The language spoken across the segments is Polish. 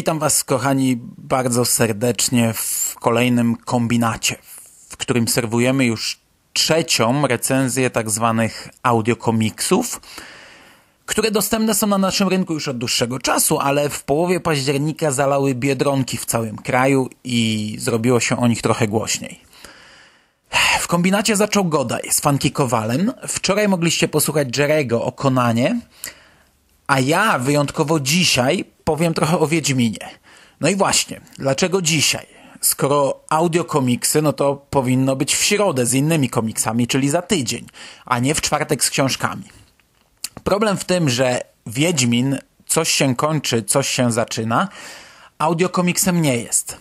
Witam Was, kochani, bardzo serdecznie w kolejnym kombinacie, w którym serwujemy już trzecią recenzję tak zwanych audiokomiksów, które dostępne są na naszym rynku już od dłuższego czasu, ale w połowie października zalały biedronki w całym kraju i zrobiło się o nich trochę głośniej. W kombinacie zaczął Godaj z Funky Kowalem. Wczoraj mogliście posłuchać Jerego o Konanie, a ja wyjątkowo dzisiaj powiem trochę o Wiedźminie. No i właśnie, dlaczego dzisiaj? Skoro audiokomiksy, no to powinno być w środę z innymi komiksami, czyli za tydzień, a nie w czwartek z książkami. Problem w tym, że Wiedźmin coś się kończy, coś się zaczyna, audiokomiksem nie jest.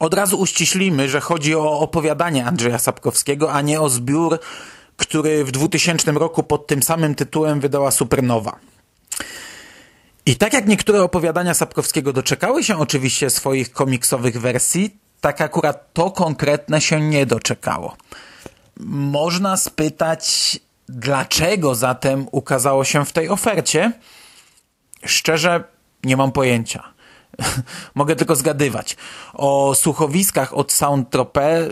Od razu uściślimy, że chodzi o opowiadanie Andrzeja Sapkowskiego, a nie o zbiór, który w 2000 roku pod tym samym tytułem wydała Supernowa. I tak jak niektóre opowiadania Sapkowskiego doczekały się oczywiście swoich komiksowych wersji, tak akurat to konkretne się nie doczekało. Można spytać, dlaczego zatem ukazało się w tej ofercie? Szczerze, nie mam pojęcia. Mogę tylko zgadywać. O słuchowiskach od Soundtrope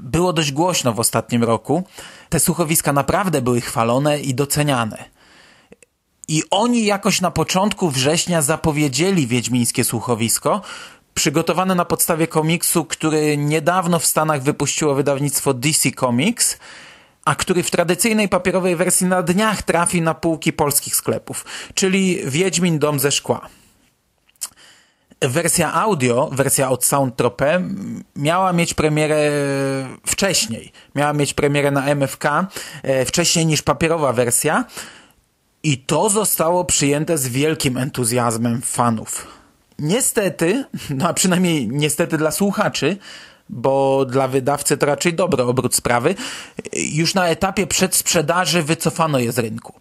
było dość głośno w ostatnim roku. Te słuchowiska naprawdę były chwalone i doceniane. I oni jakoś na początku września zapowiedzieli Wiedźmińskie Słuchowisko, przygotowane na podstawie komiksu, który niedawno w Stanach wypuściło wydawnictwo DC Comics, a który w tradycyjnej papierowej wersji na dniach trafi na półki polskich sklepów, czyli Wiedźmin Dom ze Szkła. Wersja audio, wersja od Soundtrope miała mieć premierę wcześniej. Miała mieć premierę na MFK e, wcześniej niż papierowa wersja, i to zostało przyjęte z wielkim entuzjazmem fanów. Niestety, no a przynajmniej niestety dla słuchaczy, bo dla wydawcy to raczej dobry obrót sprawy, już na etapie przedsprzedaży wycofano je z rynku.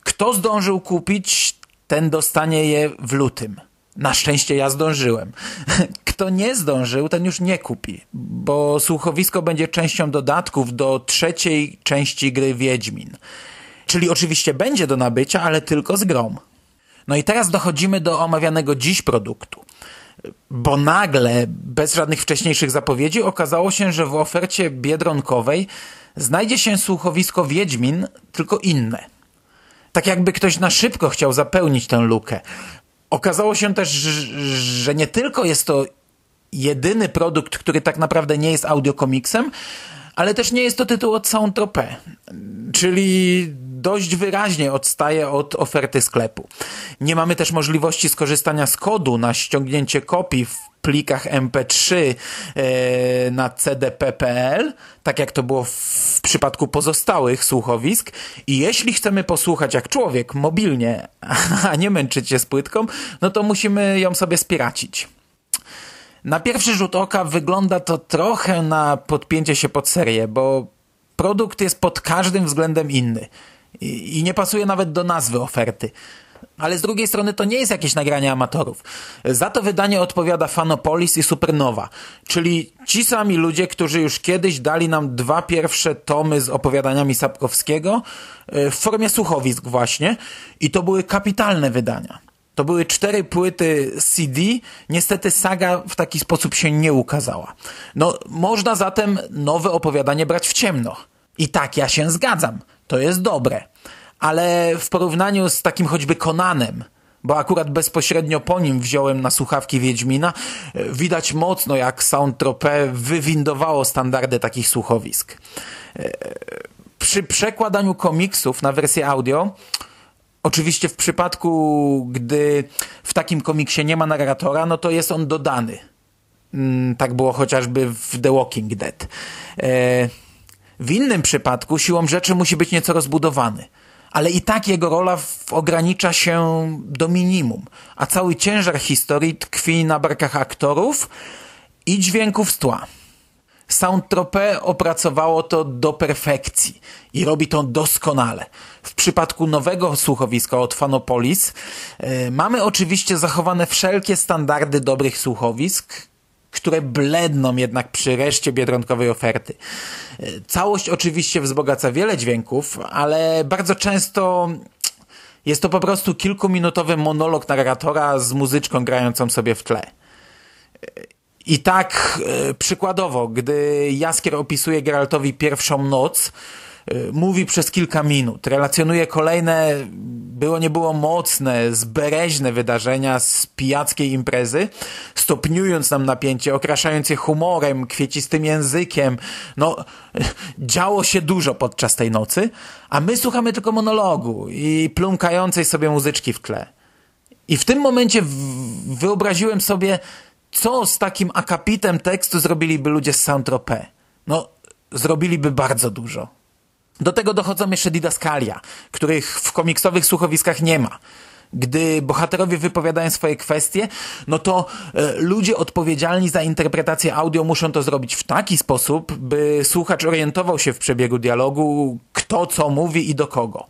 Kto zdążył kupić, ten dostanie je w lutym. Na szczęście ja zdążyłem. Kto nie zdążył, ten już nie kupi, bo słuchowisko będzie częścią dodatków do trzeciej części gry Wiedźmin. Czyli oczywiście będzie do nabycia, ale tylko z grom. No i teraz dochodzimy do omawianego dziś produktu. Bo nagle, bez żadnych wcześniejszych zapowiedzi, okazało się, że w ofercie biedronkowej znajdzie się słuchowisko Wiedźmin, tylko inne. Tak jakby ktoś na szybko chciał zapełnić tę lukę. Okazało się też, że nie tylko jest to jedyny produkt, który tak naprawdę nie jest audiokomiksem, ale też nie jest to tytuł od Soundtrope, czyli dość wyraźnie odstaje od oferty sklepu. Nie mamy też możliwości skorzystania z kodu na ściągnięcie kopii w plikach MP3 e, na CDP.pl, tak jak to było w przypadku pozostałych słuchowisk. I jeśli chcemy posłuchać jak człowiek mobilnie, a nie męczyć się z płytką, no to musimy ją sobie spiracić. Na pierwszy rzut oka wygląda to trochę na podpięcie się pod serię, bo produkt jest pod każdym względem inny i, nie pasuje nawet do nazwy oferty. Ale z drugiej strony to nie jest jakieś nagranie amatorów. Za to wydanie odpowiada Fanopolis i Supernowa, czyli ci sami ludzie, którzy już kiedyś dali nam dwa pierwsze tomy z opowiadaniami Sapkowskiego e, w formie słuchowisk właśnie i to były kapitalne wydania. To były cztery płyty CD. Niestety saga w taki sposób się nie ukazała. No, można zatem nowe opowiadanie brać w ciemno. I tak, ja się zgadzam. To jest dobre. Ale w porównaniu z takim choćby Konanem, bo akurat bezpośrednio po nim wziąłem na słuchawki Wiedźmina, widać mocno jak Soundtrope wywindowało standardy takich słuchowisk. Przy przekładaniu komiksów na wersję audio Oczywiście w przypadku, gdy w takim komiksie nie ma narratora, no to jest on dodany. Mm, tak było chociażby w The Walking Dead. W innym przypadku siłą rzeczy musi być nieco rozbudowany. Ale i tak jego rola ogranicza się do minimum, a cały ciężar historii tkwi na barkach aktorów i dźwięków z tła. Soundtrope opracowało to do perfekcji i robi to doskonale. W przypadku nowego słuchowiska od Fanopolis yy, mamy oczywiście zachowane wszelkie standardy dobrych słuchowisk, które bledną jednak przy reszcie biedronkowej oferty. Całość oczywiście wzbogaca wiele dźwięków, ale bardzo często Jest to po prostu kilkuminutowy monolog narratora z muzyczką grającą sobie w tle. I tak e, przykładowo, gdy Jaskier opisuje Geraltowi pierwszą noc, mówi przez kilka minut, relacjonuje kolejne, było nie było mocne, zbereźne wydarzenia z pijackiej imprezy, stopniując nam napięcie, okraszając je humorem, kwiecistym językiem. No, działo się dużo podczas tej nocy, a my słuchamy tylko monologu i plumkającej sobie muzyczki w tle. I w tym momencie wyobraziłem sobie, co z takim akapitem tekstu zrobiliby ludzie z Saint-Tropez? No, zrobiliby bardzo dużo. Do tego dochodzą jeszcze didaskalia, których w komiksowych słuchowiskach nie ma. Gdy bohaterowie wypowiadają swoje kwestie, no to e, ludzie odpowiedzialni za interpretację audio muszą to zrobić w taki sposób, by słuchacz orientował się w przebiegu dialogu, kto co mówi i do kogo.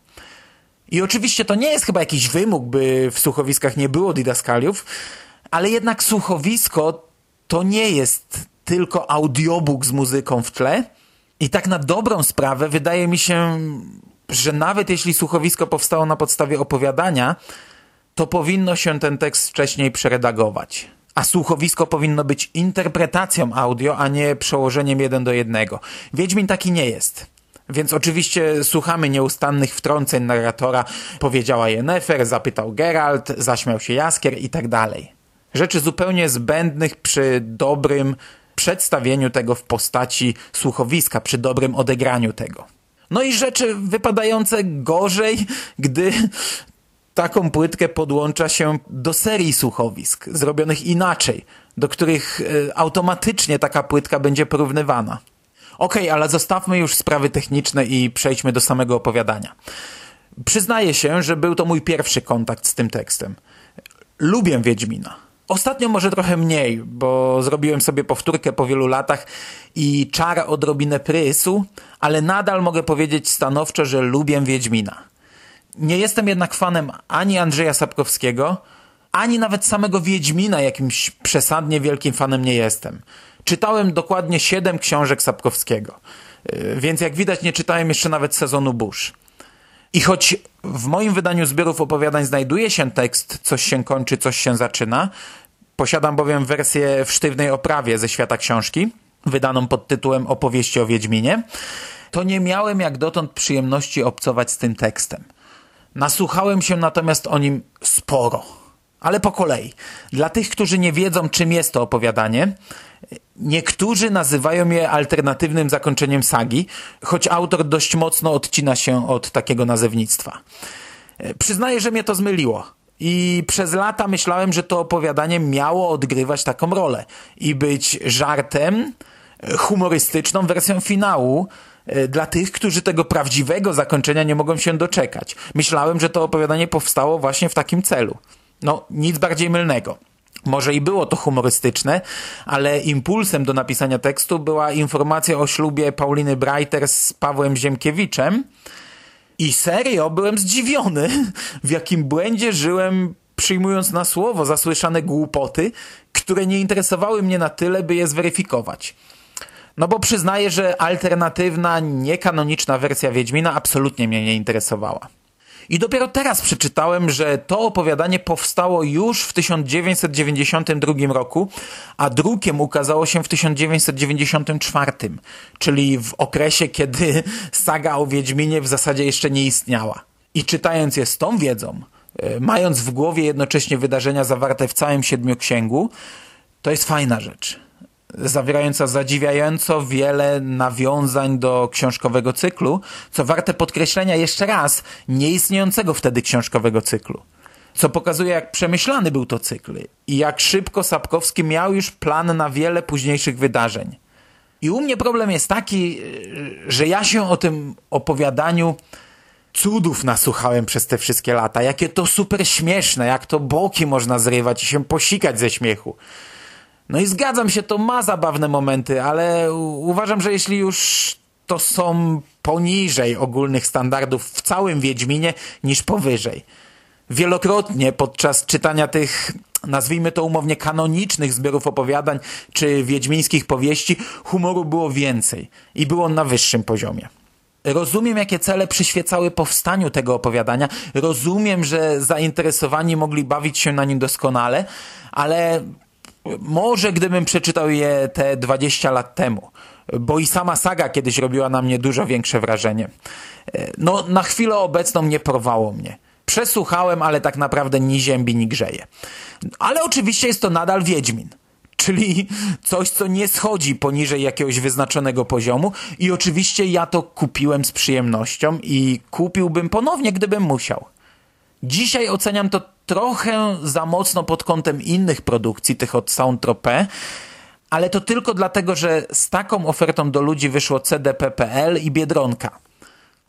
I oczywiście to nie jest chyba jakiś wymóg, by w słuchowiskach nie było didaskaliów, ale jednak słuchowisko to nie jest tylko audiobook z muzyką w tle. I tak na dobrą sprawę wydaje mi się, że nawet jeśli słuchowisko powstało na podstawie opowiadania, to powinno się ten tekst wcześniej przeredagować. A słuchowisko powinno być interpretacją audio, a nie przełożeniem jeden do jednego. Wiedźmin taki nie jest. Więc oczywiście słuchamy nieustannych wtrąceń narratora. Powiedziała Yennefer, zapytał Geralt, zaśmiał się Jaskier i tak dalej rzeczy zupełnie zbędnych przy dobrym przedstawieniu tego w postaci słuchowiska, przy dobrym odegraniu tego. No i rzeczy wypadające gorzej, gdy taką płytkę podłącza się do serii słuchowisk, zrobionych inaczej, do których e, automatycznie taka płytka będzie porównywana. Okej, okay, ale zostawmy już sprawy techniczne i przejdźmy do samego opowiadania. Przyznaję się, że był to mój pierwszy kontakt z tym tekstem. Lubię Wiedźmina. Ostatnio może trochę mniej, bo zrobiłem sobie powtórkę po wielu latach i czar odrobinę prysu, ale nadal mogę powiedzieć stanowczo, że lubię Wiedźmina. Nie jestem jednak fanem ani Andrzeja Sapkowskiego, ani nawet samego Wiedźmina jakimś przesadnie wielkim fanem nie jestem. Czytałem dokładnie siedem książek Sapkowskiego, y, więc jak widać nie czytałem jeszcze nawet sezonu Bush. I choć w moim wydaniu zbiorów opowiadań znajduje się tekst Coś się kończy, coś się zaczyna, posiadam bowiem wersję w sztywnej oprawie ze świata książki, wydaną pod tytułem Opowieści o Wiedźminie, to nie miałem jak dotąd przyjemności obcować z tym tekstem. Nasłuchałem się natomiast o nim sporo, ale po kolei. Dla tych, którzy nie wiedzą, czym jest to opowiadanie, Niektórzy nazywają je alternatywnym zakończeniem sagi, choć autor dość mocno odcina się od takiego nazewnictwa. Przyznaję, że mnie to zmyliło. I przez lata myślałem, że to opowiadanie miało odgrywać taką rolę i być żartem, humorystyczną wersją finału e, dla tych, którzy tego prawdziwego zakończenia nie mogą się doczekać. Myślałem, że to opowiadanie powstało właśnie w takim celu. No, nic bardziej mylnego. Może i było to humorystyczne, ale impulsem do napisania tekstu była informacja o ślubie Pauliny Breiter z Pawłem Ziemkiewiczem. I serio byłem zdziwiony, w jakim błędzie żyłem, przyjmując na słowo zasłyszane głupoty, które nie interesowały mnie na tyle, by je zweryfikować. No bo przyznaję, że alternatywna, niekanoniczna wersja Wiedźmina absolutnie mnie nie interesowała. I dopiero teraz przeczytałem, że to opowiadanie powstało już w 1992 roku, a drukiem ukazało się w 1994, czyli w okresie, kiedy saga o Wiedźminie w zasadzie jeszcze nie istniała. I czytając je z tą wiedzą, e, mając w głowie jednocześnie wydarzenia zawarte w całym Siedmioksięgu, to jest fajna rzecz zawierająca zadziwiająco wiele nawiązań do książkowego cyklu, co warte podkreślenia jeszcze raz, nieistniejącego wtedy książkowego cyklu. Co pokazuje, jak przemyślany był to cykl i jak szybko Sapkowski miał już plan na wiele późniejszych wydarzeń. I u mnie problem jest taki, że ja się o tym opowiadaniu cudów nasłuchałem przez te wszystkie lata. Jakie to super śmieszne, jak to boki można zrywać i się posikać ze śmiechu. No i zgadzam się, to ma zabawne momenty, ale uważam, że jeśli już to są poniżej ogólnych standardów w całym Wiedźminie niż powyżej. Wielokrotnie podczas czytania tych, nazwijmy to umownie, kanonicznych zbiorów opowiadań czy wiedźmińskich powieści, humoru było więcej i był on na wyższym poziomie. Rozumiem, jakie cele przyświecały powstaniu tego opowiadania. Rozumiem, że zainteresowani mogli bawić się na nim doskonale, ale może gdybym przeczytał je te 20 lat temu, bo i sama saga kiedyś robiła na mnie dużo większe wrażenie. No, na chwilę obecną nie porwało mnie. Przesłuchałem, ale tak naprawdę ni ziębi, ni grzeje. Ale oczywiście jest to nadal Wiedźmin czyli coś, co nie schodzi poniżej jakiegoś wyznaczonego poziomu i oczywiście ja to kupiłem z przyjemnością i kupiłbym ponownie, gdybym musiał. Dzisiaj oceniam to trochę za mocno pod kątem innych produkcji, tych od Soundtropé, ale to tylko dlatego, że z taką ofertą do ludzi wyszło CDP.pl i Biedronka.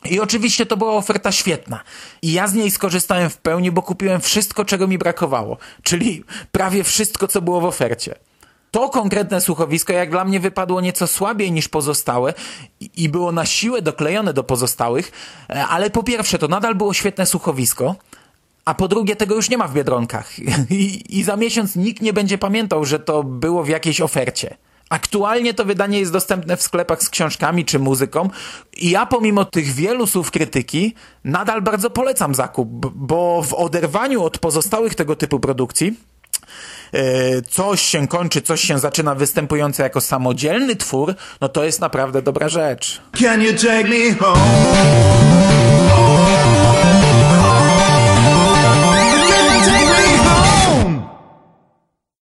I oczywiście to była oferta świetna. I ja z niej skorzystałem w pełni, bo kupiłem wszystko, czego mi brakowało. Czyli prawie wszystko, co było w ofercie to konkretne słuchowisko jak dla mnie wypadło nieco słabiej niż pozostałe i było na siłę doklejone do pozostałych, e, ale po pierwsze to nadal było świetne słuchowisko, a po drugie tego już nie ma w Biedronkach I, i za miesiąc nikt nie będzie pamiętał, że to było w jakiejś ofercie. Aktualnie to wydanie jest dostępne w sklepach z książkami czy muzyką i ja pomimo tych wielu słów krytyki nadal bardzo polecam zakup, bo w oderwaniu od pozostałych tego typu produkcji E, coś się kończy, coś się zaczyna występujące jako samodzielny twór, no to jest naprawdę dobra rzecz. Can you take me home?